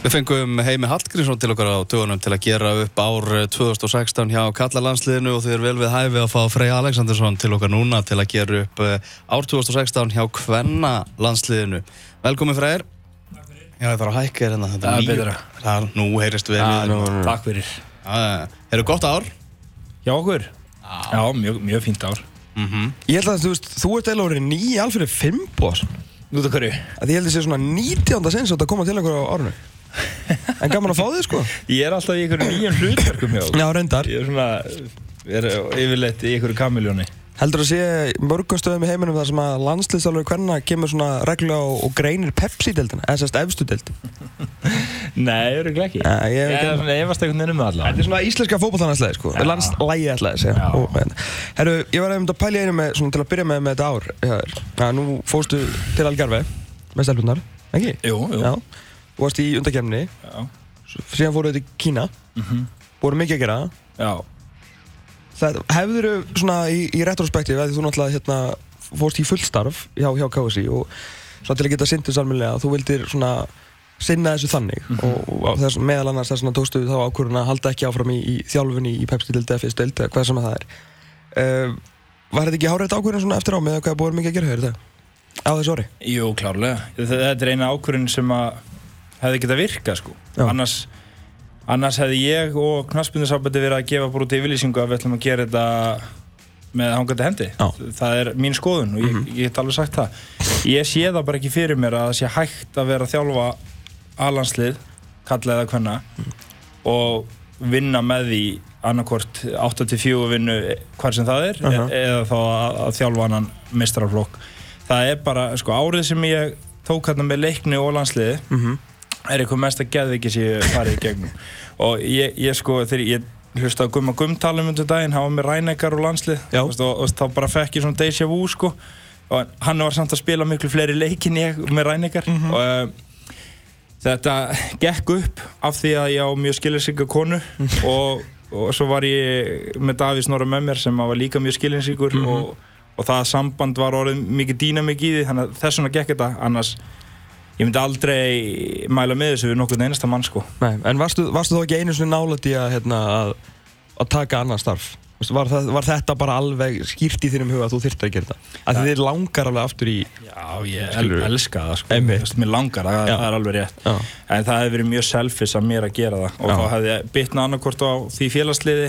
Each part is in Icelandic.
Við fengum Heimi Hallgrímsson til okkar á dögunum til að gera upp ár 2016 hjá Kallalandsliðinu og þið er vel við hæfi að fá Frey Alexandersson til okkar núna til að gera upp eh, ár 2016 hjá Kvennalandsliðinu. Velkomin Freyr. Já, það þarf að hækka þér hérna. Það er betra. Það, nú heyrist við. Já, nú. Takk fyrir. Já, Eru gott ár? Já, okkur? Já, mjög, mjög fínt ár. Ég held að þú veist, þú ert eða orðið nýja alfyrir fimm bóðs Nú það hverju? ég held að sé svona 19. sens að koma til einhver á árinu En gaman að fá þig sko Ég er alltaf í einhverju nýjum hlutverkum hjá. Já, reyndar Ég er svona, er yfirleitt í einhverju kamiljóni. Heldur að sé mörgum stöðum í heiminum þar sem að landslýstálfur hvernig kemur svona regla og, og greinir Pepsi-deldina eða sérst efstu deld Nei, eru ekki. Ja, ég er svona efast einhvern veginn um það Þetta allavega. er svona íslenska fótballtannaslega sko, Já. landslægi og, en, Herru, ég var að pæla einu með, svona til að byrja með með þetta ár Já, ja, nú fóstu til Algarve með stelpunar, ekki? Jú, jú. Og varst í undakefni Já. síðan fóruðu til Kína Mhm. voru mikið að gera Já. það hefur svona í, í retrospektíf að þú náttúrulega hérna, fórst í fullstarf hjá, hjá KSI og svona til að geta sindið salminlega þú vildir svona sinna þessu þannig Mhm. og, og þess, meðal annars þess að tókstu þá ákvörðun að halda ekki áfram í, í þjálfunni í Pepsi-dild eða fyrst-dild eða hvað sem það er uh, Var þetta ekki hárætt ákvörðun svona eftir á með hvað búið mikið að gera hér þetta á þessu ári? Jú, klárlega. Þetta er eina ákvörðin sem að hefði getað virkað, sko. Annars, annars hefði ég og knaspundisambandi verið að gefa bara út yfirlýsingu að við ætlum að gera þetta með hangandi hendi. Já. Það er mín skoðun og ég, ég get alveg sagt það. Ég sé það bara ekki fyrir mér að það sé hægt að vera að þjálfa alanslið, kalla eða hvenna og vinna með því annarkvort 8-4 vinnu hvar sem það er Aha. e eða þá að, að þjálfa annan mestrarflokk það er bara, sko, árið sem ég tók hérna með leikni og landsliði Mhm. Er eitthvað mest að geða ekki sem ég farið í gegnum? Og ég, ég sko, þegar ég hlusta á Gumma Gumm tala um daginn, var með rænekar og landslið og, og, þá bara fekk ég svona déjà vu sko. Og hann var samt að spila miklu fleiri leikin ég með rænekar Mhm. og uh, þetta gekk upp af því að ég á mjög skilinsíka konu og, og svo var ég með Davís Norra með mér sem var líka mjög skilinsíkur og, og það samband var orðið mikið dýnamik í því þannig að þess vegna gekk þetta annars ég myndi aldrei mæla með þessu við nokkurn einasta mann sko Nei, en varstu, varstu þá ekki einu svona nálægt í að, hérna, að, að taka annan starf? Var, það, var þetta bara alveg skýrt í þínum huga að þú þyrftir að gera þetta? Að ja. þið langar alveg aftur í Já, ég el, elska það sko veist, Mér langar, það, það er alveg rétt Já. En það hefði verið mjög selfish að mér að gera það Og Já. þá hefði ég bitnað annarkvort á því félagsliði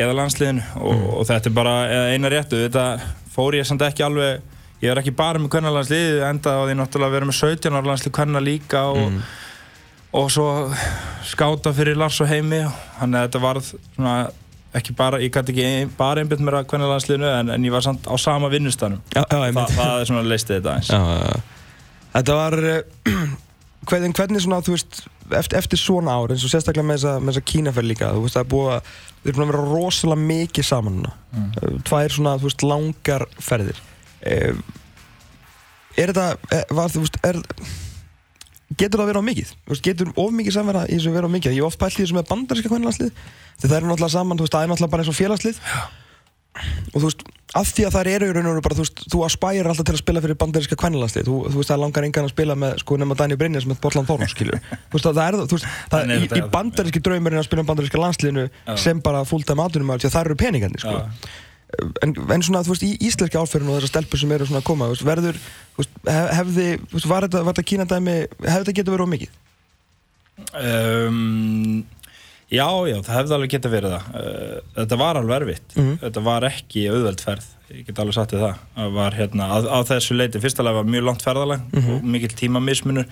Eða landsliðinu og, Mm. og þetta er bara eina réttu Þetta fór ég samt ekki alveg Ég er ekki bara með kvennalandsliði Enda á því náttúrulega að vera með 17 ára landslið kvenna líka og, Mm. og svo skáta fyrir Lars og Heimi Þannig að þetta varð svona ekki bara, ég gæti ekki bara einbytt mér að kvennalandsliðinu en, en ég var samt á sama vinnustanum Já, já, Þa, það er svona leistið þetta eins Já, já, já. Þetta var uh, hvernig, hvernig svona, þú veist eftir, eftir svona ár, eins og sérstaklega með þessa, kínaferð líka, þú veist, það er búið að við erum að vera rosalega mikið saman núna mm. tvær svona, þú veist, langar ferðir er þetta, er, var, veist, er getur það verið á mikið? Veist, getur of mikið samverða í þessu verið á mikið? Ég hef oft pælt í þessu með bandaríska kvenlandslið því það eru náttúrulega saman, veist, það er náttúrulega bara eins og félagslið. Og þú veist, af því að það eru í raun og veru bara, þú veist, þú aspærir alltaf til að spila fyrir bandaríska kvennalandslið, þú, þú veist, það langar engan að spila með, sko, nema Dani Brynjas með Botland Þórn, skilur, þú veist, það er, þú veist, það, er í, í bandaríski draumurinn að spila um bandaríska landsliðinu sem bara fulltime atunum að það eru peningandi, sko en, en svona, þú veist, í íslenski áferðinu og þessar stelpur sem eru svona að koma, veist, verður veist, hef, hefði, veist, var þetta, þetta kínadæmi, hefði þetta getið verið of mikið? Um, já, já, það hefði alveg getað verið það. Uh, þetta var alveg erfitt. Mhm. Þetta var ekki auðveld ferð. Ég get alveg sagt þér það. Það var hérna, á, á þessu leiti, fyrsta lega var mjög langt ferðalag Mhm. og mikill tímamismunur.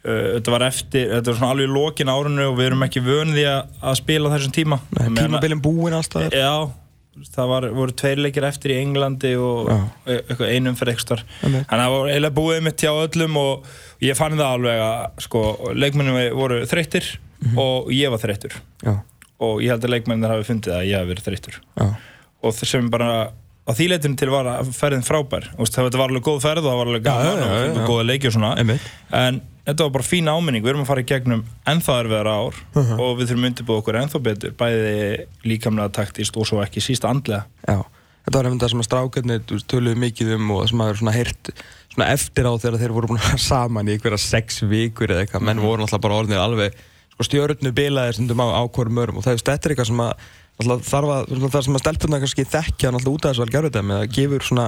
Uh, þetta var eftir, þetta var svona alveg í lokin árinu og við erum ekki vönði að, að spila þessum tíma. Að- Tímabilin búin alltaf Já, það var, voru tveir leikir eftir í Englandi og e- einum fyrir ekstar þannig að það var eiginlega búið mitt hjá öllum og ég fann það alveg að sko, leikmennum voru þreyttir og ég var þreyttur. Og ég held að leikmennir hafi fundið að ég hafi verið þreyttur. Og þess sem bara á því leitinu til var að ferðin frábær. Það var alveg góð ferð og það var alveg gaman og góða leiki og svona. Einmitt. en þetta var bara fín áminning, við erum að fara í gegnum ennþá erfiðara ár Uh-huh. og við þurfum undirbúið okkur ennþá betur bæði líkamlega taktist og svo ekki sísta andlega. Já. Þetta var einmitt það sem að strákarnir töluðu mikið um og það sem að vera svona heyrt svona eftir á þegar þeir voru búin að saman í einhverja sex vikur eða eitthvað, menn voru náttúrulega bara orðinir alveg sko, stjörnu bilaðir stundum á, á hverjum örum og það, þetta er eitthvað sem að að, það sem að stelpuna kannski þekkja náttúrulega út af þessu algjörðum eða gefur svona,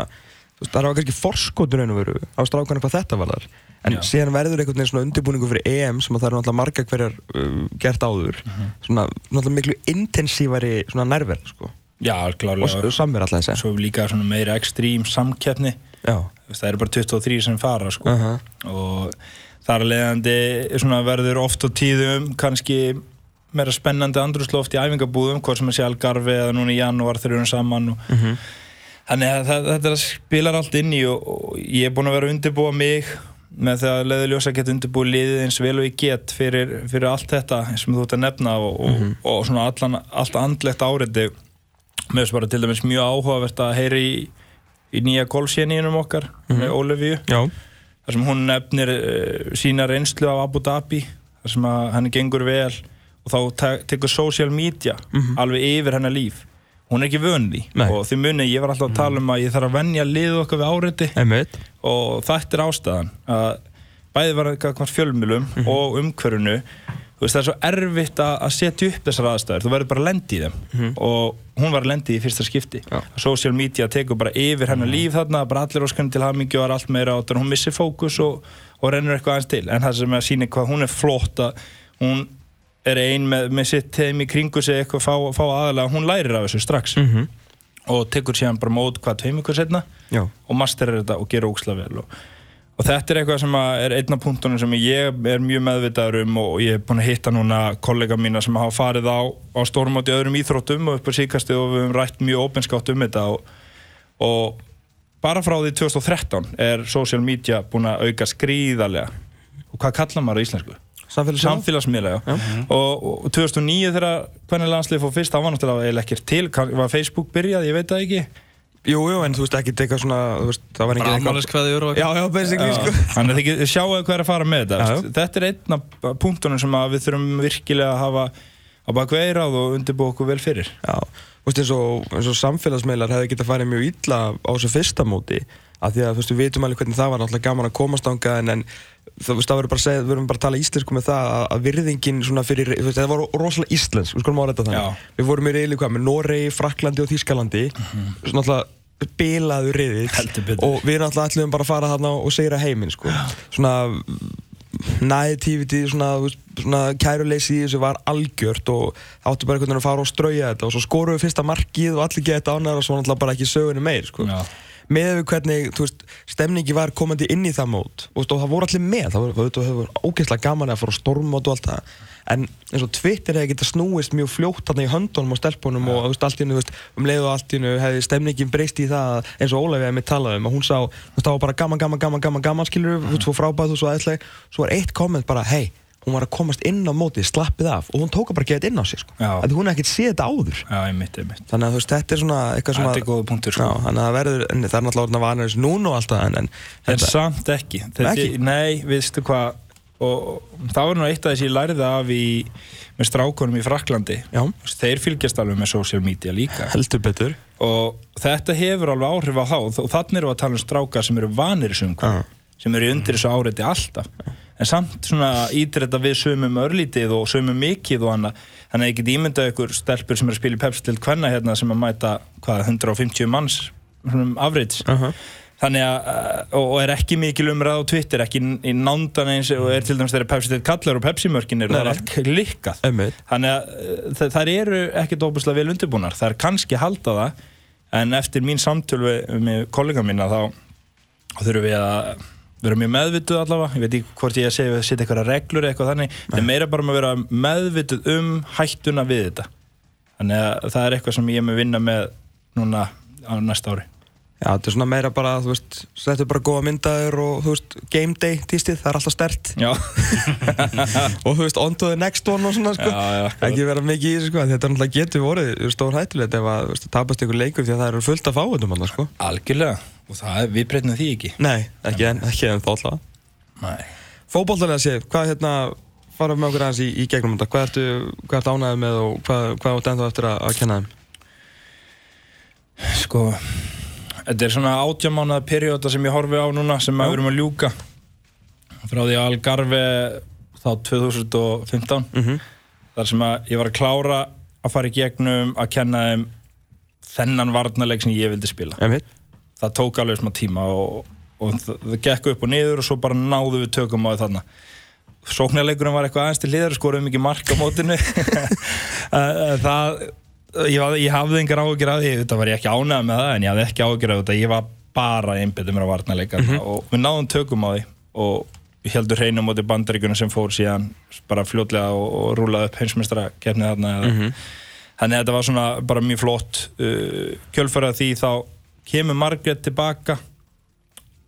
það er á kannski forskotun á strákarnir hvað þetta var þar en Já. síðan verður einhvern veginn svona undirbúningu fyrir EM sem að það eru náttúrulega marga hverjar uh, gert áður svona náttúrulega miklu intensívari svona nærverð sko Já, og klárlega s- samverð alltaf þessi Svo líka svona meira ekstrím veist, Það eru bara 23 sem fara sko. uh -huh. og þar svona verður oft á tíðum kannski meira spennandi andrúsloft í æfingabúðum hvort sem að sé Algarve eða núna í janúar þegar við erum saman og Mhm. þannig að þetta spilar allt inn í og, og ég er búinn að vera að undirbúa mig með það að leiði ljósa geta undirbúið liðið eins vel og ég get fyrir, fyrir allt þetta sem þú ert að nefna og, og, og svona allan, allt andlegt áriði með þess bara til dæmis mjög áhugavert að heyra í, í nýja golfséníunum okkar með Ólefíu Já, þar sem hún nefnir uh, sína reynslu af Abu Dhabi þar sem henni gengur vel og þá te- tekur social media alveg yfir hennar líf hún er ekki vön því. Nei. og því muni ég var alltaf að tala um að ég þarf að venja liðu okkar við áreiti. Einmitt. Og þetta er ástæðan að bæði var eitthvað fjölmjölum og umhverfinu þú veist það er svo erfitt að, setja upp þessar aðstæður, þú verður bara að lendi í þeim. Og hún var að lendi í fyrsta skipti. Já. social media tekur bara yfir hennar líf þarna, bara allir óskanni til hamingju og allt meira en hún missir fókus og, og rennur eitthvað aðeins til. En það sem að sína hvað hún er flott að hún er ein með, með sitt heim í kringu sig eitthvað fá, fá aðalega, hún lærir af þessu strax Mhm. og tekur síðan bara mót hvað tveim ykkur setna Já, og masterir þetta og gera óksla vel og, og þetta er eitthvað sem er einn af punktunum sem ég er mjög meðvitaður um og ég er búin að hitta núna kollega mína sem hafa farið á, á stórmáti öðrum íþróttum og upp á síkasti og við höfum rætt mjög opinskátt um þetta og, og bara frá því 2013 er social media búin að auka skrýðarlega og hvað kallar maður á íslensku? Samfélagsmiðla Samfélagsmiðla, já. Og, og 2009 þegar hvernig landslið fór fyrst, það var náttúrulega eiginlega ekkert til, var Facebook byrjað, ég veit það ekki. Jú, jú, en þú veist ekki eitthvað svona þú veist, það var Bara engin ammæliskveðjur og Já, já, basically, sko Þannig að þið sjáu hvað er að fara með þetta. Já. Þetta er einn af punktunum sem að við þurfum virkilega að hafa á baku eirað og undirbúa okkur vel fyrir. Já, þú veist eins og, eins og samfélagsmiðlar hefði getað farið mjög illa á þessu fyrsta móti af því að þú veist, við vitum alveg hvernig það var náttúrulega gaman að komast ánga en, en þú veist, það verður bara að segja, við verðum bara að tala íslensku með það að, virðingin svona fyrir, þú veist, það var rosalega íslensk, við skulum ára þetta þannig Já. við vorum í reyli hvað með Noregi, Fraklandi og Þýskalandi svona náttúrulega bilaðu riðill Mhm. Heldur betur. og við náttúrulega ætlum bara að fara þarna og segja heiminn sko. svona naivity, svona, þú veist, svona kæruleysi í þessu var algjört og áttu bara einhvern veginn að fara og strauja þetta og svo skorum við fyrsta markið og allir geta ánæður og svo náttúrulega bara ekki sögunni meir sko. Já. Með við hvernig, þú veist, stemningi var komandi inn í það mót. Og, þú og það voru allir með, það voru, það voru ógeðslega gaman að fara á stormót og allt það. En eins og Twitter hefði getað snúist mjög fljótt þarna í höndunum og stelpunum og þú veist, allt í hennu, þú veist, um leið og allt í hennu hefði stemningin breyst í það að- eins og Ólafið hefði mitt talað um að hún sá, þú veist, það var bara gaman, gaman, gaman, gaman, gaman skilur, þú veist, svo frábæð og svo aðeinsleg svo var eitt komment bara, hei, hún var að komast inn á mótið, slappið af og hún tók bara að geta inn á sig, sko, að hún hefði ekkert séð þetta áður Já, einmitt, einmitt. þannig að veist, þetta er svona eitthvað svona Þetta er góða punktur, sko. Já, að verður, en það er náttúrulega orðin að vana þessu núna og allt en, en En samt ekki. Þetta, Ekki? Nei, veistu hvað, og það var nú eitt af þessi ég lærði af í, með strákunum í Fraklandi. Já. Þeir fylgjast alveg með social media líka. heldur betur og þetta hefur alveg áhrif á þá og þannig erum við að tala um strákar sem eru vanir sem eru undir þessu áreiti alltaf en samt svona ítretta við sömum örlítið og sömum mikið og annað þannig að ég get ímyndað ykkur stelpur sem eru að spila í Pepsi til hvenna hérna sem að mæta hvað, 150 manns um afrits uh -huh. þannig að, uh, og, og er ekki mikil umræð á Twitter, ekki í- nándan eins og er til dæmis þeirra Pepsi til kallar og Pepsi mörkin eru, Nei, það er allt klikkað. Þannig að uh, þa- þær eru ekkert óbúslega vel undirbúnar. Það er kannski halda það, en eftir mín samtöl við, með kollega mína þá þurfum við að vera mjög meðvituð allavega. Ég veit ekki hvort ég að að setja eitthvað reglur eitthvað þannig. Það er meira bara um að vera meðvituð um hættuna við þetta. Þannig að það er eitthvað sem ég er með vinna með núna á næsta ári. Já, þetta er svona meira bara, þú veist, settu bara góða myndaður og, þú veist, game day tístið, það er alltaf stert Já, og, þú veist, on to the next one og svona, sko já, já. ekki vera mikið í þessu, sko, þetta er náttúrulega getur vorið stór hættulegt ef að, þú veist, tapast ykkur leikur því að það eru fullt af fáiðum alltaf, sko Algjörlega. Og það, við breytnum því ekki. Nei, ekki en, ekki en þá alltaf Nei. Fótbollarlega sé, hvað hérna fara með okkur aðeins í, í gegnum þetta hvað ertu, hvað ertu ánæðið með og hvað, hvað áttu ennþá eftir að, að kenna þeim? Sko, þetta er svona átjamánaða perióda sem ég horfi á núna sem við erum að ljúka frá því Algarve þá 2015 Mhm. þar sem að ég var að klára að fara í gegnum að kenna þeim þennan varnarleik sem ég vildi spila Einmitt. Það tók alveg smá tíma og, og það, gekk upp og niður og svo bara náðu við tökum á þarna. Sóknarleikurinn var eitthvað aðeins til liðar skoruðum ekki mark á mótinu. Eh, það ég, var, ég hafði engar áhugir af því þetta var ég ekki ánægð með það en ég hafði ekki áhugir af þetta ég var bara einbyttum mér á varnarleika og við náðum tökum á því og við heldum hreinu móti bandaríkunum sem fór síðan bara fljótlega og, og rúlaði upp heimsmyndstara kefnið þarna eða Þannig að þetta var svona bara mjög flott uh, kjölfærað því þá kemur Margrét tilbaka.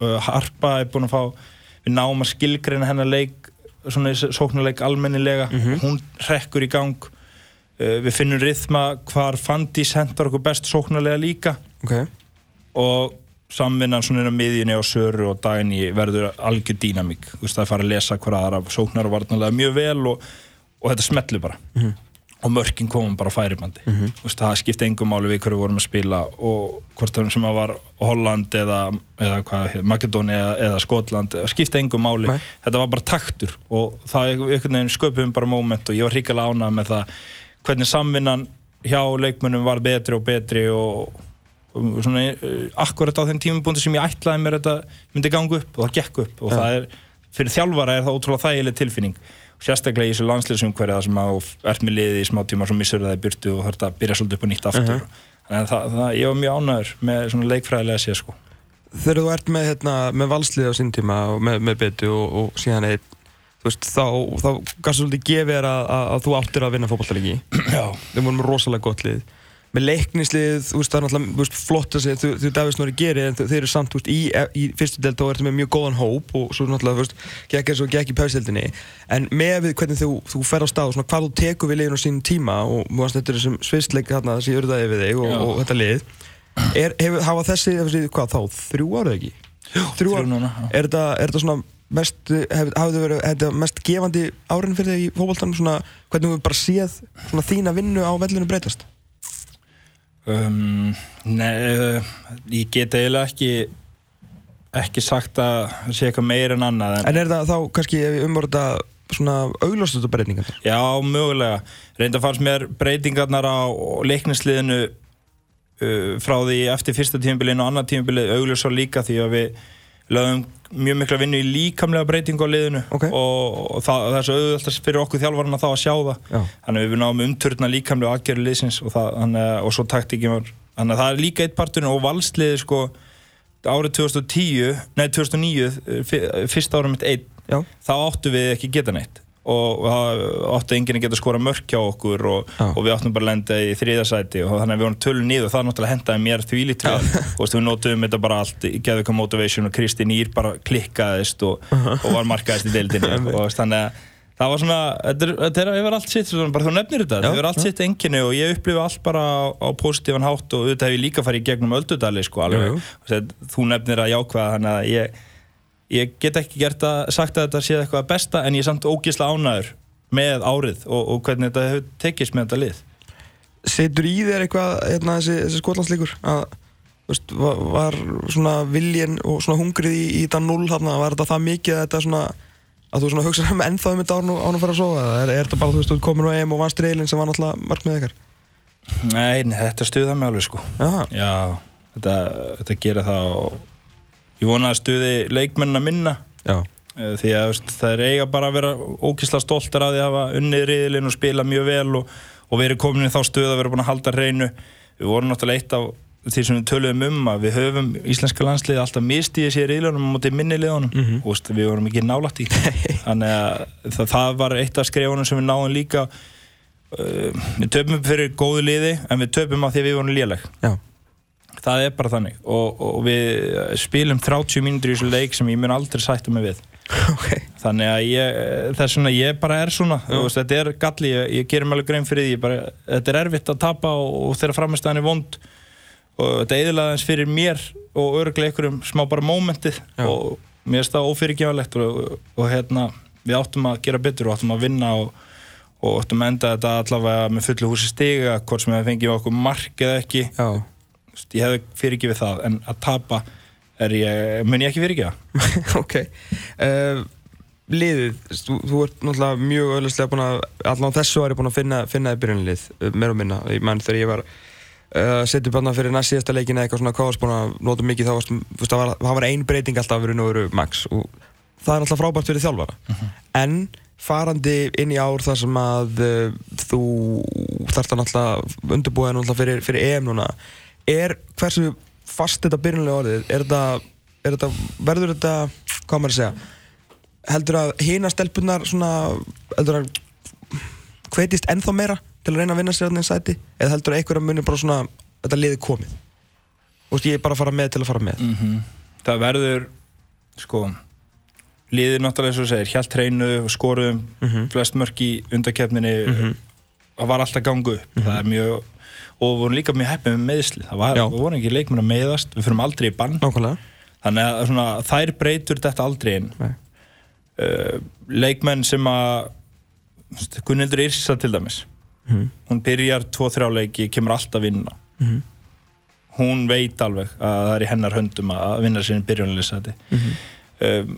Uh, Harpa er búin að fá við náum að skilgreina hennar leik svona í sóknarleik almennilega. Hún hrekkur í gang. Uh, við finnum rithma hvar Fandís hendar okkur best sóknarlega líka. Ok. og samvinnan svona inn á Söru og Dagni verður algjör dýnamík. Það er að fara að lesa hver aðra sóknar og varnarlega mjög vel og, og þetta smetlu bara og mörkin komum bara færibandi mm veist, það skipti engum máli við hverju vorum að spila og hvort það sem að var Holland eða, eða hvað, Makedóni eða, eða Skotland, það skipti engum máli Nei. þetta var bara taktur og það sköpum bara moment og ég var hrikalega ánað með það hvernig samvinnan hjá leikmönnum var betri og betri og, og svona uh, akkurat á þeim tímubúndi sem ég ætlaði mér þetta myndi ganga upp og það gekk upp og Ja. það er, fyrir þjálfara er það ótrúlega þægileg tilfinning sérstaklega í þessu landsliðsumhverju það sem að ert með liði í smá tíma svo missur það í burtu og þarf að byrja svolítið upp á nýtt aftur. Mhm. þannig að það, það, ég var mjög ánæður með svona leikfræðilega séð sko. Þegar þú ert með, hérna, með valslið á sín tíma og með, með betu og, og síðan eitt veist, þá, þá gafst svolítið gefið þér að, að, að þú áttir að vinna fótballtalegi Já, við vorum rosalega gott lið með leiknislið, þú veist, það er náttúrulega veist, flott að segja, þú, þú Davís Nóri gerir en þeir eru samt, þú veist, í, í fyrstu delt þá ertu með mjög góðan hóp og svo náttúrulega, þú veist, gekk eins og gekk í pausdeldinni en með við hvernig þú, þú fer á stað og svona hvað þú tekur við liðin á sínum tíma og mjög að þetta er þessum svistleik þarna þessi urðaði við þig og, og þetta lið er, hefur, hafa þessi, þessi, hvað þá, þrjú árið ekki? Jú, þrjú núna, já. Er þetta, svona mest, hef, hafði verið, er þetta mest gefandi árin fyrir þig í fótboltanum svona, hvernig þú bara séð svona þína vinnu á vellinu breytast? Um, nei, uh, ég get eiginlega ekki ekki sagt að sé eitthvað meira en annað en, En er það þá kannski umvorða svona augljóstustu breytingar? já, mögulega reynda fannst mér breytingarnar á leiknisliðinu uh, frá því eftir fyrsta tímabilið og annar tímabilið augljósa líka því að við lögum mjög mikla vinnu í líkamlega breytingu á liðinu Ok. og, og það, það er svo auðvitað fyrir okkur þjálfarna þá að sjá það Já. þannig að við náum umturna líkamlega aðgerðu liðsins og, það, að- og svo taktíkinn var þannig að það er líka eitt parturinn og valsliði sko árið 2010 nei 2009, eh, fyrsta ára mitt einn, þá áttu við ekki geta neitt og það áttu enginn að geta skora mörk hjá okkur og, og við áttum bara að lenda í þriðasæti og þannig að við vorum tölun nýð og það náttúrulega hendaði mér því lítið vel og við notuðum þetta bara allt í geðvika motivation og Kristín Ír bara klikkaðist og, og var markaðist í deildinni. Og þannig að það var svona, þetta er, yfir allt sitt bara þú nefnir þetta, þetta er allt sitt enginni og ég upplifi allt bara á, á positífan hátt og auðvitað hef ég líka farið gegnum öldudali sko alveg, þú nefnir að jákvæða þannig að ég, ég get ekki gert að sagt að þetta sé eitthvað besta en ég er samt ógísla ánæður með árið og, og hvernig þetta hefur tekist með þetta lið. Setur í þér eitthvað hérna, þessi, þessi skotlandsleikur? Að veist, var, var svona viljin og svona hungrið í, í þetta null þarna, var þetta það mikið að þetta svona að þú svona hugsaður um ennþá um þetta árn og fara að sofa eða er, er þetta bara, þú veist, þú ert komin á EM og vannst reilin sem var náttúrulega markmið ykkar? Nei, nei, þetta stuða mig alveg sko. Já, Já, þetta, þetta gerir það og ég vona að stuði leikmennina minna. Já, Eh, því að veist, það er eiga bara að vera ókísla stoltar að því að hafa unnið riðilinn og spila mjög vel og, og verið komin í þá stöð að vera búin að halda hreinu. Við vorum náttúrulega eitt af því sem við töluðum um að við höfum íslenska landsliði alltaf mistið sér riðilunum móti minni liðunum. Mhm. og veist, við vorum ekki nálægt í þannig að það, það var eitt af skrefunum sem við náðum líka uh, við töpum fyrir góðu liði en við töpum á því að við vorum léleg. Já, það er bara þannig. Og, og við spilum 30 mínútur í þessu leik sem ég mun aldrei sætta mig við. Ok. Þannig að ég, þess vegna ég bara er svona þú veist, þetta er galli, ég, ég gerir alveg grein fyrir því bara, þetta er erfitt að tapa og, og þegar framistæðan er vond og þetta er eðilega eins fyrir mér og örglega einhverjum smá bara mómentið Já. og mér finnst það ófyrirgefalegt og, og, hérna við áttum að gera betur og áttum að vinna og, og áttum að enda þetta allavega með fullu húsi stiga hvort sem við fengjum okkur mark eða ekki. Já, ég hefði fyrirgifið það en að tapa ég, mun ég ekki fyrirgifa ok. Uh, liðið, þú, þú ert náttúrulega mjög öðlega búin að allan þessu ári búin að finna, finna í byrjunlið meir og minna, ég mann þegar ég var uh, setið bara fyrir næst síðasta leikin eða eitthvað svona hvað varst búin að nota mikið þá varst, þú veist, það var, það var ein breyting alltaf verið nú veru max og það er alltaf frábært fyrir þjálfara. En farandi inn í ár þar sem að uh, þú þarft að náttúrulega undirbúið náttúrulega fyrir, fyrir EM núna er hversu fast þetta byrjunlega orðið er þetta, er þetta verður þetta, hvað maður að segja heldur að hina stelpunar svona, heldur að hvetist ennþá meira til að reyna að vinna sér þannig sæti? Eða heldur að einhverja muni bara svona þetta liði komið? Og ég er bara að fara með til að fara með. Mm það verður sko liðið náttúrulega eins og segir hjælt hreinu og skoruðum flest mörk í undarkeppninni það var alltaf gangu upp. Það er mjög og vorum líka mjög heppið með meðsli það var, vorum ekki leikmenn að meðast við fyrum aldrei í bann. Nákvæmlega. Þannig að svona, þær breytur þetta aldrei inn. Uh, leikmenn sem að Gunnildur Yrsa til dæmis. Hún byrjar 2-3 leiki kemur alltaf vinna. Hún veit alveg að það er í hennar höndum að vinna sinni byrjunleysati um,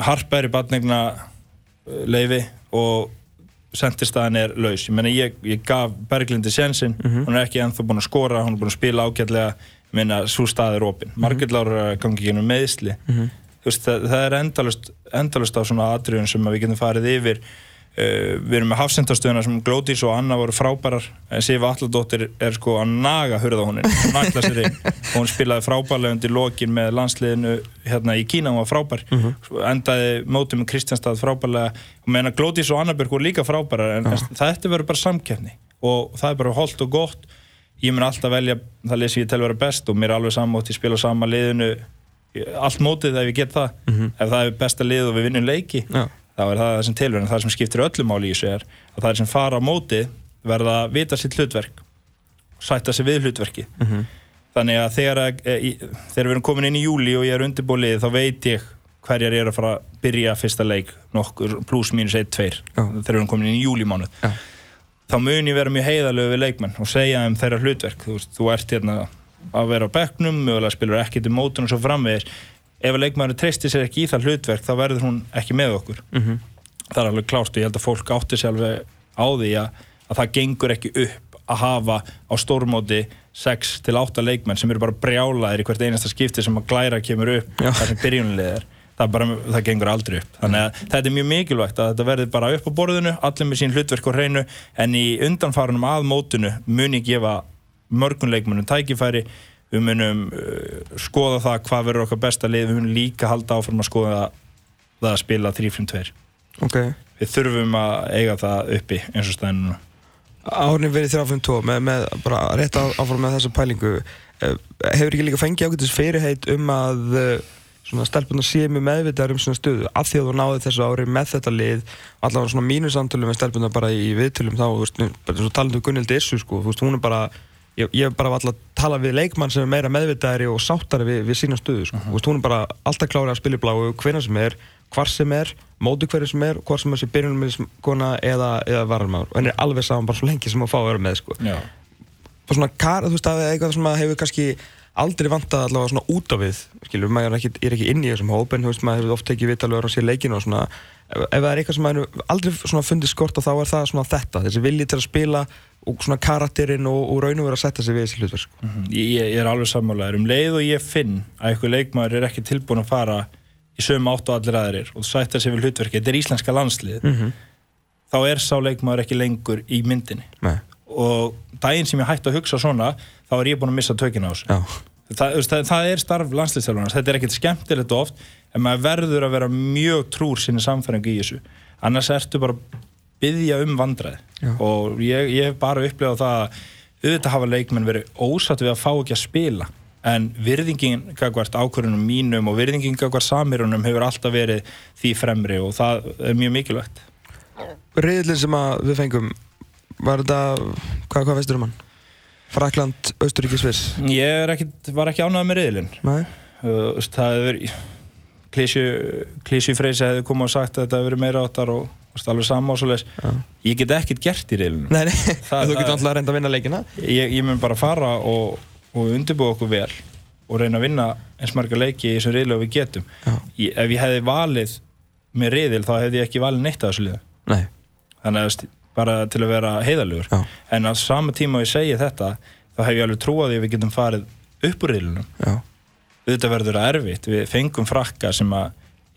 Harpa er í batningna leifi og sendirstaðan er laus. Ég, meina, ég, ég gaf Berglindi sensin hún er ekki ennþá búin að skora, hún er búin að spila ágætlega. Meina, svo stað er opinn Margrét Lára gangi ekki meðsli Þú veist, það, það er endalust, endalust af svona atriðun sem við getum farið yfir uh, við erum með hafsendastöðuna sem Glódís og Anna voru frábærar en Sifa Alladóttir er sko að naga hurða hún nagla sér inn. Hún spilaði frábærlega undir lokin með landsliðinu hérna í Kína, hún var frábær. Svo endaði mótið með Kristjánstad frábærlega. Og meðan að Glódís og Anna Björk voru líka frábærar en uh þetta verður bara samkeppni. Og það er bara holdt og gott. Ég mun alltaf velja það lið sem ég tel vera best og mér er alveg sammótt ég spila á sama liðinu allt mótið ef ég get það. Ef það er besta lið og við vinnum leiki Já. Þá er það sem tilverð en það sem skiptir öllu máli í þessu er að það er sem fara á mótið verða að vita sitt hlutverk sætta sig við hlutverki þannig að þegar, e, í, þegar við erum komin inn í júli og ég er undirbúlið þá veit ég hverjar er að fara að byrja fyrsta leik nokkur pluss mínus 1-2 þegar við erum komin inn í júlimánuð Já. þá mun ég vera mjög heiðalög við leikmenn og segja þeim þeirra hlutverk. Þú, veist, þú ert hérna að vera á bekknum mögulega spilur ekkert í mótun og svo framvegis ef leikmæður treystir sér ekki í það hlutverk þá verður hún ekki með okkur Mhm. það er alveg klárt og ég held að fólk átti sér alveg á því að, að það gengur ekki upp að hafa á stórmóti 6 til 8 leikmenn sem eru bara brjálaðir í hvert einasta skipti sem að glæra kemur upp Já. þar sem byrjunlið er það, bara, það gengur aldrei upp þannig að þetta er mjög mikilvægt að þetta verður bara upp á borðinu allir með sín hlutverk og hreinu en í undanfarunum að mótinu mun ég gefa mörgum leikmennum tækifæri við munum uh, skoða það hvað verður okkar besta lið. Við munum líka halda áfram að skoða það að spila 3-5-2 ok. Við þurfum að eiga það uppi eins og staðinu núna. Árni verið 352 með, með bara rétt áfram með þessa pælingu. Eh, hefur ekki líka fengið ákveðtis fyrirheit um að eh, svona stelpunar sé með meðvitaðar um svona stöðu? Af því að þú náði þessu ári með þetta lið allavega svona mínu samtölu með stelpunar bara í viðtölum þá, þú veist, bara svo talandi um Gunnildi Issu sko, þú veist, hún er bara ég, ég bara alltaf tala við leikmann sem er meira meðvitaðari og sáttari við, við sína stöðu sko. þú veist, hún er bara alltaf klárið að spila í bláu hvenær sem er, hvar sem er móti hverju sem er, hvort sem er sér byrjunum með kona eða, eða varumar og henni er alveg saman bara svo lengi sem að fá að vera með sko. Og svona kar, þú veist að eitthvað sem að hefur kannski aldrei vantað allavega svona út á við skilur, maður er ekki, er ekki inn í þessum hóp en þú veist, maður hefur oft tekið vitalögur og sér leikinu og svona, ef, ef það er eitthvað sem maður aldrei svona fundið skort og þá er það svona þetta þessi vilji til að spila og svona karakterinn og, og raun og vera að setja sig við þessi hlutverk sko. ég, ég er alveg sammálaður um leið og ég finn að eitthvað leikmaður er ekki tilbúin að fara í sömu átt og allir aðrir og sætta sig við hlutverki, þetta er íslenska landslið þá er sá leikmaður ekki lengur í myndinni. Nei, og daginn sem ég hætti að hugsa svona þá er ég búin að missa tökina á þessu. Það, það, það er starf landslýstjálfarnas þetta er ekkert skemmtilegt oft en maður verður að vera mjög trúr sinni samfæringu í þessu. Annars ertu bara að byggja um vandræði. Já. og ég, ég hef bara upplifað það að auðvitað hafa leikmenn verið ósatt við að fá ekki að spila. En virðingin gagvart ákvörunum mínum og virðingin gagvart samirunum hefur alltaf verið því fremri og það er mjög mikilvægt. Riðlinn sem við fengum var þetta, hvað, hvað veistur um hann? Frakland, Östuríki, Sviss? Ég ekkit, var ekki ánægð með riðlinn Nei, Uh, það hefði verið klísju, freysi hefði komið og sagt að þetta hefði verið meira áttar og alveg sama og svo leis Já. ég get ekkert gert í reilinu nei, nei. Það- þú getur alltaf að reynda að vinna leikina. Ég, ég mun bara fara og og undirbúa okkur vel og reyna að vinna eins marga leiki í þessum riðlu og við getum. Ég, ef ég hefði valið með riðil þá hefði ég ekki valið neitt af þessu liða Nei, þannig að bara til að vera heiðalugur en á sama tíma og ég segi þetta þá hef ég alveg trúið að við getum farið upp úr já. Auðvitað verður það erfitt, við fengum frakka sem að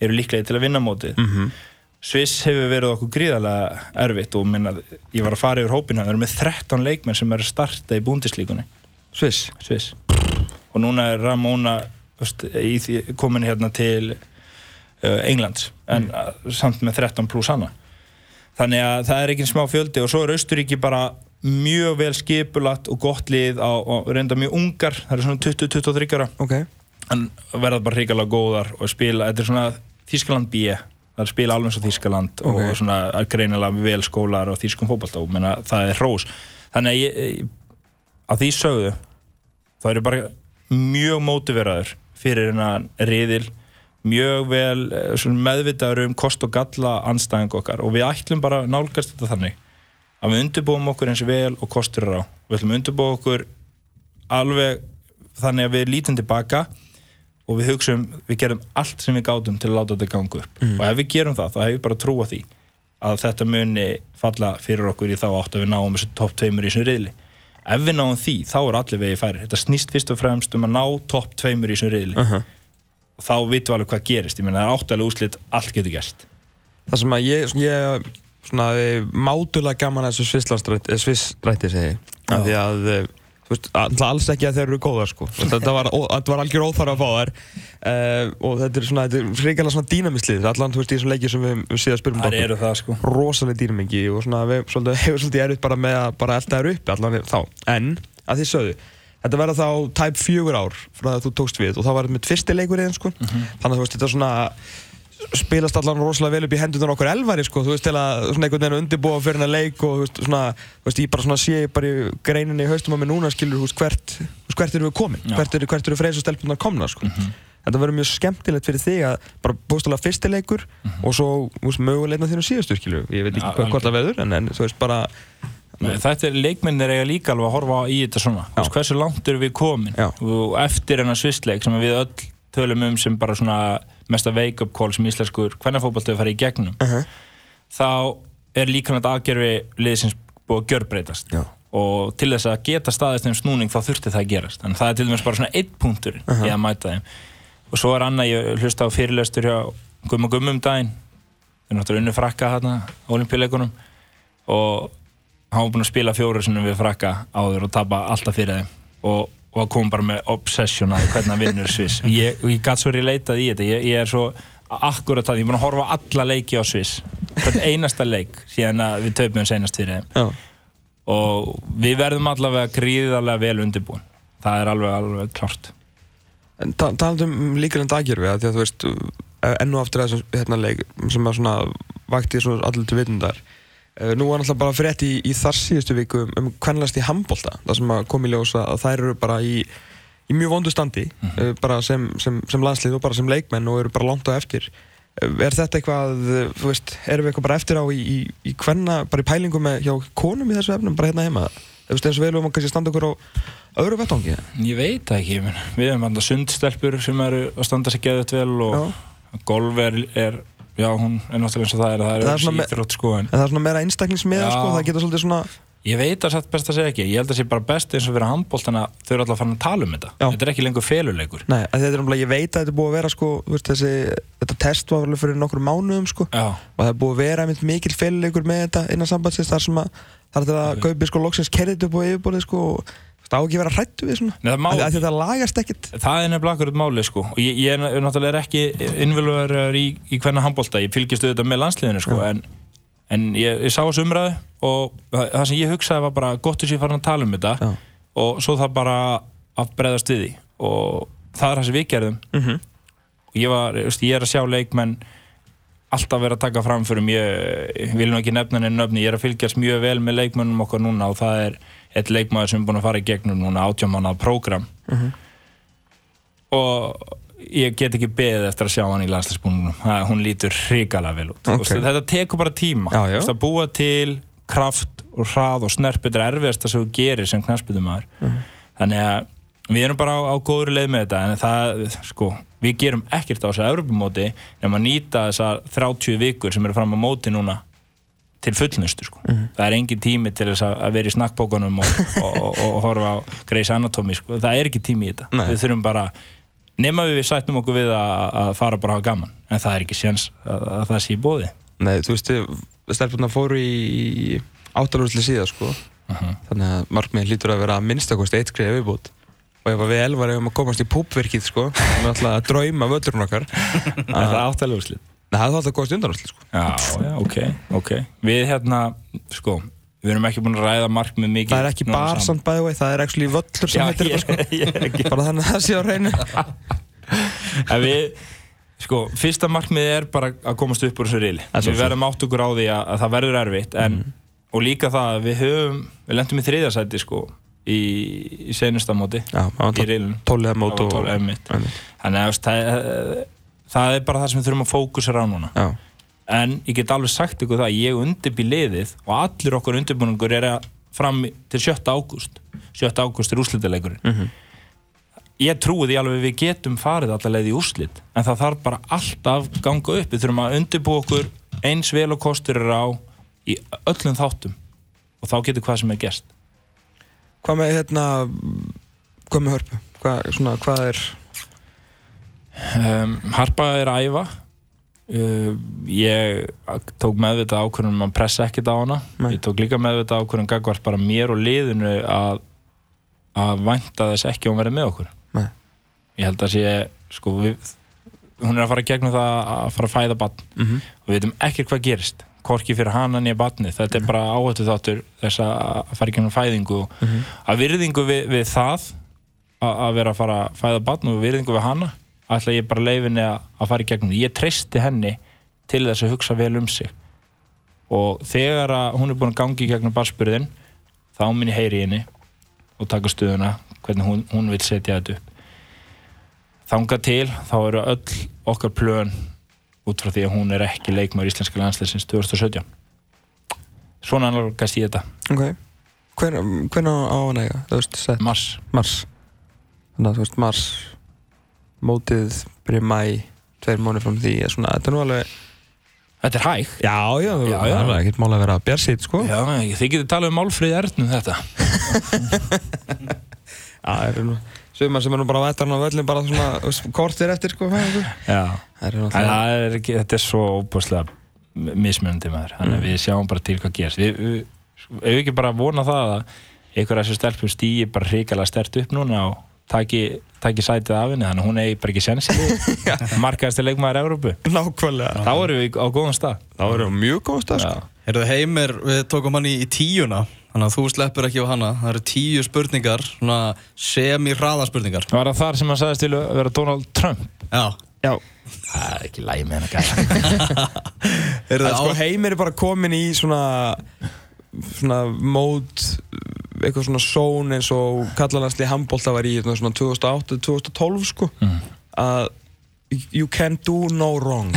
eru líklega til að vinna mótið. Mhm. Sviss hefur verið okkur gríðarlega erfitt og minna, ég var að fara yfir hópina það eru með 13 leikmenn sem eru að starta í búndislíkunni, Sviss. Sviss. Og núna er Ramona komin hérna til uh, Englands en mm. samt með 13 pluss hana þannig að það er ekki smá fjöldi og svo er Austuríki bara mjög vel skipulagt og gott lið á, og reynda mjög ungar, það eru svona 20-23 ára. Ok. En verða bara hrigalega góðar og spila, þetta er svona Þískaland B það er spila alveg eins og Þískaland Ok. og svona er greinilega vel skólar og og menna, það er hrós. Þannig að ég, að því sögðu þá eru bara mjög mótiveraður fyrir hennan riðil mjög vel eh, svona meðvitaður um kost og galla anstæðing okkar. Og við ætlum bara nálgast þetta þannig að við undirbúum okkur eins vel og kostur er á. Við ætlum undirbúa okkur alveg þannig að við lítum tilbaka og við hugsaum, við gerum allt sem við gátum til að láta þetta ganga upp. Og ef við gerum það, þá hefur við bara trúa því að þetta muni falla fyrir okkur í þá átt að við náum þessu topp tveimur í þessum riðli. Ef við náum því, þá er allir vegi færi þetta snýst fyrst og fremst um að ná topp tveimur í þessum riðli. Uh og þá vitum við alveg hvað gerist, ég meina það er áttalega úslit allt getur gerst. Það sem að ég, ég svona eh, mátulega gaman að þessu svisslandstrætti, svissstrætti segi því að, eh, þú veist, alls ekki að þeir eru góðar sko. Þetta var, var algjör óþarf að fá þær. Uh, og þetta er svona, þetta er fríkala svona dýnamislið, allan þú veist í þessum leikið sem við, við síðan spyrum það eru það sko. Rosalega dýnamingi og svona við svolítið, hefur svolítið erfitt bara með að bara elda þær upp allan þá, en að því sögðu þetta verða þá tæp fjögur ár frá það að þú tókst við og þá var mitt fyrsti leikur einn sko. þannig að þú veist þetta svona spilast allan rosalega vel upp í hendunar okkur elvari sko, þú veist til að svona einhvern veginn undirbúa fyrir hennar leik og þú veist svona, þú veist ég bara svona sé bara í greininni í haustum á mig núna skilur þú veist hvert, þú veist, hvert eru við komin? Já. hvert eru, hvert eru freys og stelpunar komna sko. Þetta verður mjög skemmtilegt fyrir þig að bara bústalega fyrsti leikur og svo úst, mögulegna þínu síðustu skilju ég veit ekki Ja, hvað, það verður en, en þú veist bara Þetta er leikmennir eiga líka alveg að horfa í þetta svona. Veist, hversu langt eru við komin? Já. og eftir hennar svistleik sem við öll tölum um sem bara svona mesta wake-up call sem íslenskur hvernig fótballtöðu farið í gegnum uh -huh. þá er líka nætt aðgerfi liðsins búið að gjörbreytast. Já. og til þess að geta staðist þeim snúning þá þurfti það að gerast. En það er til dæmis bara svona einn punktur í að mæta þeim. Og svo er annað, ég hlusta á fyrirlestur hjá Gumma Gummum daginn. Við erum náttúrulega unnu frakka hérna á olimpíuleikunum og hann var búinn að spila fjóru sinni við frakka áður og tapa alltaf fyrir þeim. Og, og kom bara með obsession að hvernig hann vinnur Sviss. Og ég, ég gæti svo relatað í þetta. Ég, ég er svo akkurat að ég er búinn að horfa alla leiki á Sviss. Þetta einasta leik síðan að við töfum senast fyrir þeim. Já. og við verðum allavega gríðarlega vel undirbúin. Það er alveg, alveg klart En ta talandi um líkalinn daggjörfi að því að þú veist enn og aftur þessum hérna leik sem að svona vakti svo allir til vitundar nú var náttúrulega bara frétt í, í þar síðustu viku um, um hvernlegast í handbólta það sem að kom í ljós að þær eru bara í í mjög vondu standi uh, bara sem, sem, sem landslið og bara sem leikmenn og eru bara langt á eftir. Uh, er þetta eitthvað, þú veist erum við eitthvað bara eftir á í, í, í hvenna bara í pælingu með hjá konum í þessu efnum bara hérna heima, þú veist eins og við erum kannski standa okkur á öðru vettvangi. Ég veit ekki, við erum alltaf sundstelpur sem eru að standa sig geðut vel og golf er, er já, hún er náttúrulega eins og það er það Það er er öðruvísi með- íþrótt sko en En það er svona meira einstaklingsmiða Já. sko, það geta svolítið svona ég veit að satt best að segja ekki ég held að það sé bara best eins og fyrir handbóltana þau eru alltaf að fara að tala um þetta Já. þetta er ekki lengur feluleikur Nei, að þetta er umlega, ég veit að þetta er búið að vera sko, veist, þessi, þetta test var alveg fyrir nokkur mánuðum sko já, og það er búið að vera einmitt mikil féluleikur með þetta innan sambandsins þar sem að það er að Ok. Gaupi sko loksins kerðið upp á yfirborðið sko og það á ekki að vera hrættu við svona. Nei, það má- að, að þetta lagast ekkit það er nefnilega akkurat máli sko. Og ég, ég er náttúrulega ekki innvöluður í, í hvernig handbólta, ég fylgist auðvitað með landsliðinu sko en, en ég, ég sá þessu umræðu og það það sem ég hugsaði var bara gott þess að ég farin að tala um þetta Já. og svo það bara að breyðast við því. Og það er það sem við gerðum. Mm -hmm. og ég, var, ég er að sjá leikmenn alltaf vera að taka fram fyrir ég, ég vil nú ekki nefna henni nöfni ég er að fylgjast mjög vel með leikmennum okkar núna og það er eitt leikmaður sem er búin að fara í gegnum núna átjámanað prógram. Og ég get ekki beðið eftir að sjá hann í landslæsbúnunum hún lítur hrikalega vel út. Ok. okay. þetta tekur bara tíma. Já, já. Að búa til kraft og hrað og snerp þetta er erfiðast að þú gerir sem knæspitumæður þannig að við erum bara á, á góður leið með þetta. En það, sko, við gerum ekkert á þessu Evropamóti nema að nýta þessar 30 vikur sem eru fram á móti núna til fullnustu sko. það er engin tími til þess að vera í snakkbókunum og, og, og, og horfa á Grey's Anatomy sko. það er ekki tími í þetta Nei. við þurfum bara, nema við sættum okkur við að, að fara bara að hafa gaman en það er ekki séns að, að það sé í bóði Nei, þú veist, stelpurna fóru í áttalúrsli síðan, sko. Þannig að markmiðin lítur að vera að minnstakosti eitt skriða viðbútt. Og ef við elvar hefum að komast í púpverkið, sko, við alltaf að drauma völlurinn okkar. það er áttalega úrslit Nei, það er alltaf komast í undanúrsli, sko. Já, já, ok, ok Við hérna, sko Við erum ekki búin að ræða markmið mikið Það er ekki bar samt bæði vei, það er actually völlur sem heitir þetta, sko. Bara þannig að það sé á reynu. En við, sko, fyrsta markmið er bara að komast upp úr þessu reyli Við verðum átt okkur á því að, að það verður erfitt en, Mhm. Og líka það að við höfum Við lendum í þriðasæti, sko Í, í senustamóti Í var reilinu tóliða mót og... Þannig að það, það er bara það sem við þurfum að fókusera á núna Já, en ég get alveg sagt ykkur það ég undirbý liðið og allir okkur undirbúningur er að fram til 7. ágúst 7. ágúst er úrslitaleikurinn Mhm. ég trúi því alveg við getum farið allar leið í úrslit en það þarf bara alltaf ganga upp við þurfum að undirbú okkur eins vel og kostur er á í öllum þáttum og þá getur hvað sem er gerst Hvað með, hérna, hvað með hörpu? Hvað, svona, hvað er... um, Harpa er að æfa. Uh, ég tók meðvitað ákvörðum að pressa ekkert á hana. Nei. ég tók líka meðvitað ákvörðum gagvart bara mér og liðinu að að vænta þess ekki að hún verði með okkur. Nei. ég held að sé sko, við, hún er að fara gegnum það að fara að fæða batn Mm og við veitum ekkert hvað gerist. Hvorki fyrir hana nýja batni þetta er bara áhættu þáttur þess að fara gegnum fæðingu og Mhm. að virðingu við, við það að, vera að fara að fæða batn og virðingu við hana ætla ég bara leifinni að, fara í gegnum. Ég treysti henni til þess að hugsa vel um sig. Og þegar að hún er búin að gangi í gegnum barspurðin þá mun ég heyri í henni og taka stuðuna hvernig hún, hún vil setja þetta upp. Þanga til þá eru öll okkar plön út frá því að hún er ekki leikmaður íslenska landsleisins 2017 svona annarkast ég þetta. Ok. Hvernig á hann eiga? Mars. Mars. Þannig að þú veist, mars, mótið, byrja mæ, tveir mónir frá því, er svona, þetta er nú alveg... þetta er hæg Já, já, Já, já. það er ekkert mál að vera bjarsýtt, sko. Já, þið getur talað um Málfríð Ernum þetta Já, það er nú, sumar sem er nú bara að vettarna á völlin bara svona, kortir eftir, sko. Já, Það er en náttúrulega... það er ekki, þetta er svo óbúslega mismunandi maður, þannig að við sjáum bara til hvað gerst við, við, ef við ekki bara vona það að einhver af þessu stelpum stýi bara hrikalega stert upp núna og taki, taki sætið af henni, þannig að hún eigi bara ekki sensi markaðast til leikmaður Európu Nákvæmlega. þá erum við á góðan stað Það verður mjög góð stað, sko. Já. Heyrðu Heimir, við tókum hann í, í tíuna Þannig að þú sleppur ekki á hana Það eru tíu spurningar, svona semi-hraða spurningar Var það þar sem hann sagðist til að vera Donald Trump? Já Já. Það er ekki læg með Heyrðu, Það er sko á- heimir er bara komin í svona svona mót eitthvað svona són eins og kallalansli handbólta var í hérna svona 2008-2012 sko Mm. að you can do no wrong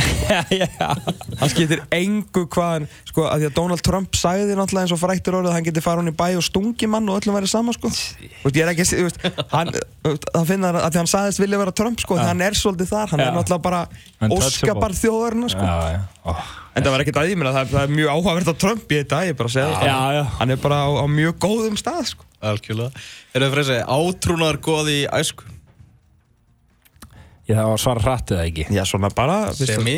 hann skiptir engu hvaðan sko að því að Donald Trump sagði náttúrulega eins og fræktur orðið að hann geti fara hún í bæ og stungi mann og öllum væri sama sko Þú veist, ég er ekki þú veist, hann, það finna að því hann sagðist vilja vera Trump sko, þannig hann er svolítið þar hann Já. er náttúrulega bara óskapar sko Já, já Ó. En það var ekkert að ég minna, það, er- það er mjög áhugavert á Trump í þetta, ég er bara að segja það. Já, já. Hann er bara á, á mjög góðum stað, sko. Algjörlega Heyrðu Freysi, átrúnar góði í æsku Ég það var að svara hratt eða ekki? Já, svona bara, Semi.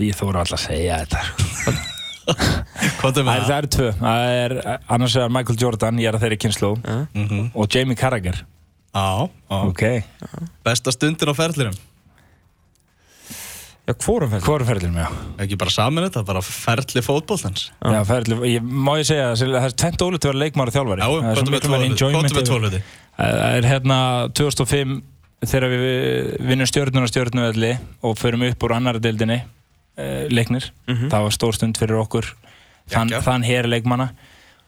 Ég þóra alltaf að segja þetta sko. Hvað er Það er, það? eru tvö. Það er annars vegar Michael Jordan, ég er að þeirri kynslu Mhm. og Jamie Carragher. Já, já Ok. Besta stundin á ferðlirum Já, hvorum fælt? Hvor ferðlir mig á? Ekki bara saman þetta, bara ferðli fótboltans Já, ferðlir, ég, má ég segja það það er tvent ólítið að vera leikmári og þjálfari Já, Það er er yfir- tólviti Það er hérna 2005 þegar við vinnum stjórnuna stjórnuvelli og förum upp úr annara deildinni uh, leiknir. Mhm. Það var stór stund fyrir okkur þann, þann hér leikmanna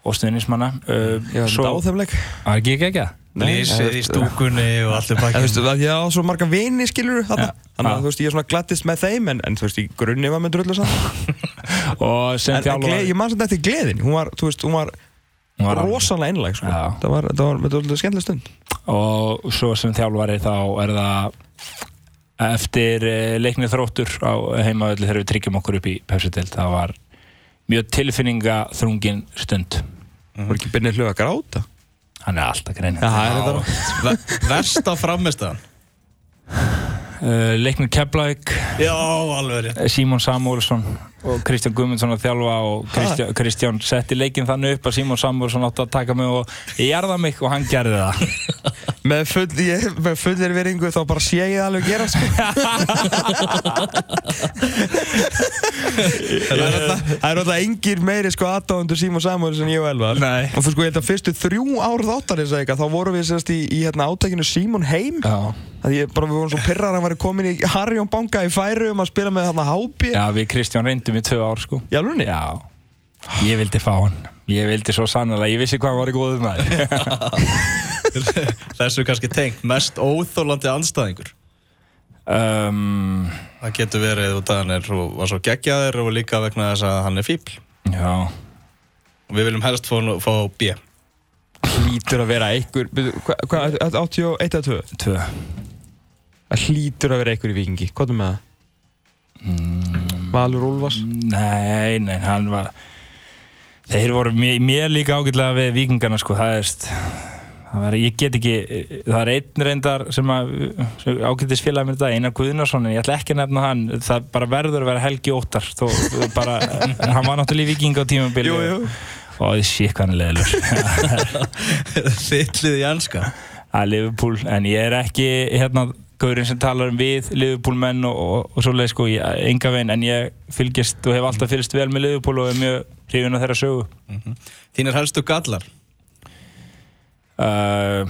og stuðnismanna. Uh, Já, þetta á þeim leik. Var ekki ekki ekki? Lýsið í stúkunni og allt veist, að ég á svo marga vini, skilur. Þannig að, þú veist, ég er svona glattist með þeim, en, en þú veist, í grunni var með saman. Og sem En, en ég man samt eftir gleðin. Hún var, þú veist, hún var, Hún var rosalega einlæg sko. Það var, það var, það var skemmtileg stund. Og svo sem þjálfari þá er það eftir eh, leiknið þróttur á heimavelli þegar við tryggjum okkur upp í Pepsi-dild það var mjög tilfinninga þrungin stund. Var ekki byrnið hljóða gráta hann er alltaf greinin Já, það er þetta Ve- Versta framistæðan leiknið Keflavík. Já, alveg rétt. Símon Samúlsson og Kristján Guðmundsson að þjálfa og Kristján, Kristján setti leikinn þannig upp að Símon Samúlsson átti að taka mig og ég jarða mig og hann gerði það. Með, full, ég, með fullir veringu þá bara sé ég það alveg gera sko. það er alltaf engin meiri sko aðdáðundur Símon Samuels en ég og Elvar. Nei. og þú sko ég held að fyrstu þrjú ár þáttarins eða eitthvað, þá vorum við sérst í, í hérna, átækinu Símon heim. Já, að ég bara við vorum svo pyrrar að hann væri komin í Harjón banka í færi um að spila með þarna hápi Já við Kristján reyndum í tvö ár sko. Í alveg Já, ég vildi fá hann. Ég vildi svo sannlega, ég vissi hvað hann var í góðum maður. Þessu kannski tengt Mest óþólandi anstæðingur um, Það getur verið út að hann er og var svo geggjaður og líka vegna þess að hann er fíbl Já. Og við viljum helst fá, fá B. Hlýtur að vera einhver hvað, hvað, 81 eða 2 Tvö það hlýtur að vera einhver í vikingi, hvað er með það? Valur Úlfars? Nei, nei, hann var Þeir voru mér, mér líka ágætlega við vikingarna sko, það er það var, ég get ekki, það er einn reyndar sem að, ágættis félagi mér þetta, Einar Guðnarsson, en ég ætla ekki að nefna hann. Það bara verður að vera Helgi Óttar þó, bara, hann var náttúrulega í viking á tímabili Jú, jú. og það er leðilur Þittlið í anska að Liverpool, en ég er ekki hérna, gaurinn sem talar um við Liverpool menn og, og, og svoleið sko enga veginn, en ég fylgist og hef alltaf fylgst vel með Liverpool og er mjög hrifin á þeirra sögu. Þínir helstu gallar? Uh,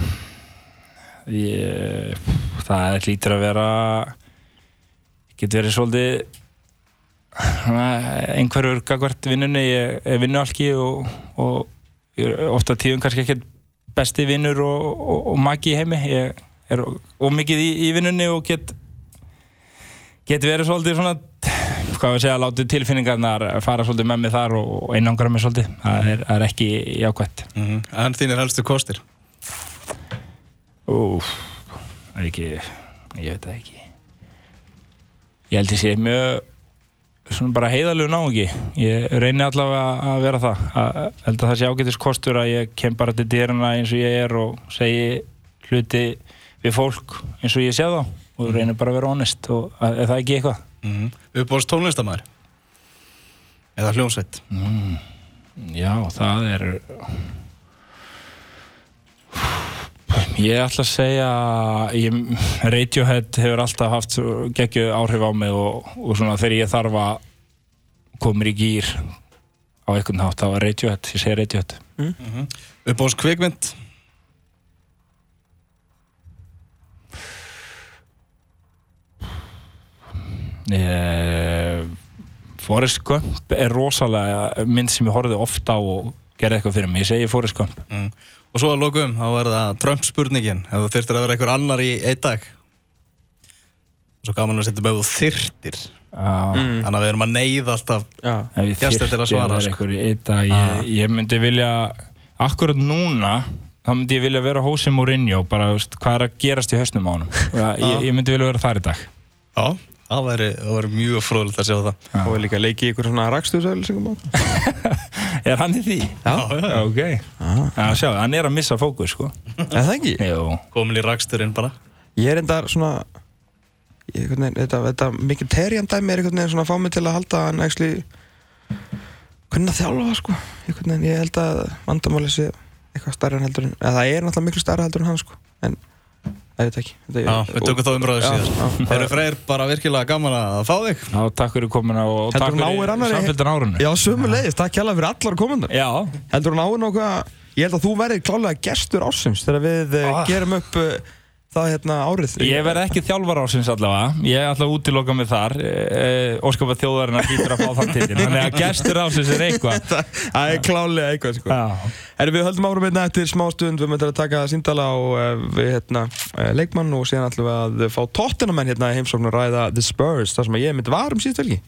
ég, það lítur að vera getur verið svolítið svona, einhverjur gagvart vinnunni. Ég er vinnualki og, og ég er ofta tíðum kannski ekki besti vinnur og, og, og maki í heimi. Ég er ómikið í, í vinnunni og get get verið svolítið svona hvað við segja, látið tilfinningarnar fara svolítið með mig þar og, og einangra mig svolítið það er, það er ekki jákvæmt mm En þínir helstu kostir Úf, það er ekki, ég veit það ekki. Ég held ég sé mjög, svona bara heiðalegu náungi. Ég reyni allavega að vera það. Að, held að það sé ágætis kostur að ég kem bara til dýrana eins og ég er og segi hluti við fólk eins og ég sé þá og reyni bara að vera honest og að, er það ekki eitthvað? mm -hmm. Uppbóðst tónlistamæður Eða hljómsveit? Já, það er Ég ætla að segja að ég, Radiohead hefur alltaf haft geggju áhrif á mig og, og svona þegar ég þarf að koma í gýr á einhvern hátt, þá er Radiohead, ég segi Radiohead. Uppbóðst kvikmynd Forrest Gump er rosalega mynd sem ég horfði ofta á og gerði eitthvað fyrir mig, ég segi Forrest Gump. Mm. Og svo að lokum, þá er það Trump spurningin. Ef þú þyrftir að vera einhver annar í einn dag. Svo gaman að setja með þú þyrftir. Já, Þannig að við erum að neyða alltaf ég Gestir til að svara, vera sko. einhver í einn dag ég, ég myndi vilja akkurat núna þá myndi ég vilja vera Jose Mourinho bara, veist, hvað er að gerast í hausnum á honum? Ég, ég myndi vilja vera þar í dag. Já, það væri, það væri mjög fróðilegt að sjá það og er líka að leiki í ykkur svona rakstuðsauðlýsingum er hann í því? Já. já ok já, sjá, hann er að missa fókus sko. Er það ekki? Jú. Komin í raksturinn bara Ég er enda svona ég, veginn, þetta, þetta mikið terjandæmi er einhvern veginn svona að fá mig til að halda hann actually hvernig að þjálfa það sko einhvern veginn, ég held að vandamáli sé eitthvað stærra en heldur en eða það er náttúrulega miklu stærra heldur en hann sko en ég veit ekki þetta, Já, við tökum þá umræðu Já, síðan. Þeir eru freyr bara virkilega gaman að fá þig já, takk fyrir komuna og Heldur takk fyrir samfélgdan árunni Já, sömulegis, takk hjálpa fyrir allar komundar já, Heldur hún áður nokkuð Ég held að þú verðir klálega gestur ásins þegar við ah. Ah. gerum upp uh, það hérna árið? Ég verð ekki þjálfar ásins allavega. Ég ætla að útiloka mig þar. E, óskapa þjóðarinnar hýtur að fá þann titil. Þannig að gestur ásins er eitthvað. Það er klálega eitthvað sko. Erum við höldum árum hérna eftir smá stund. Við möndum að taka síndala á uh, við, hérna, leikmann og síðan við að fá tóttinamenn hérna í heimsókn og ræða The Spurs þar sem að ég myndi var um síðust velgi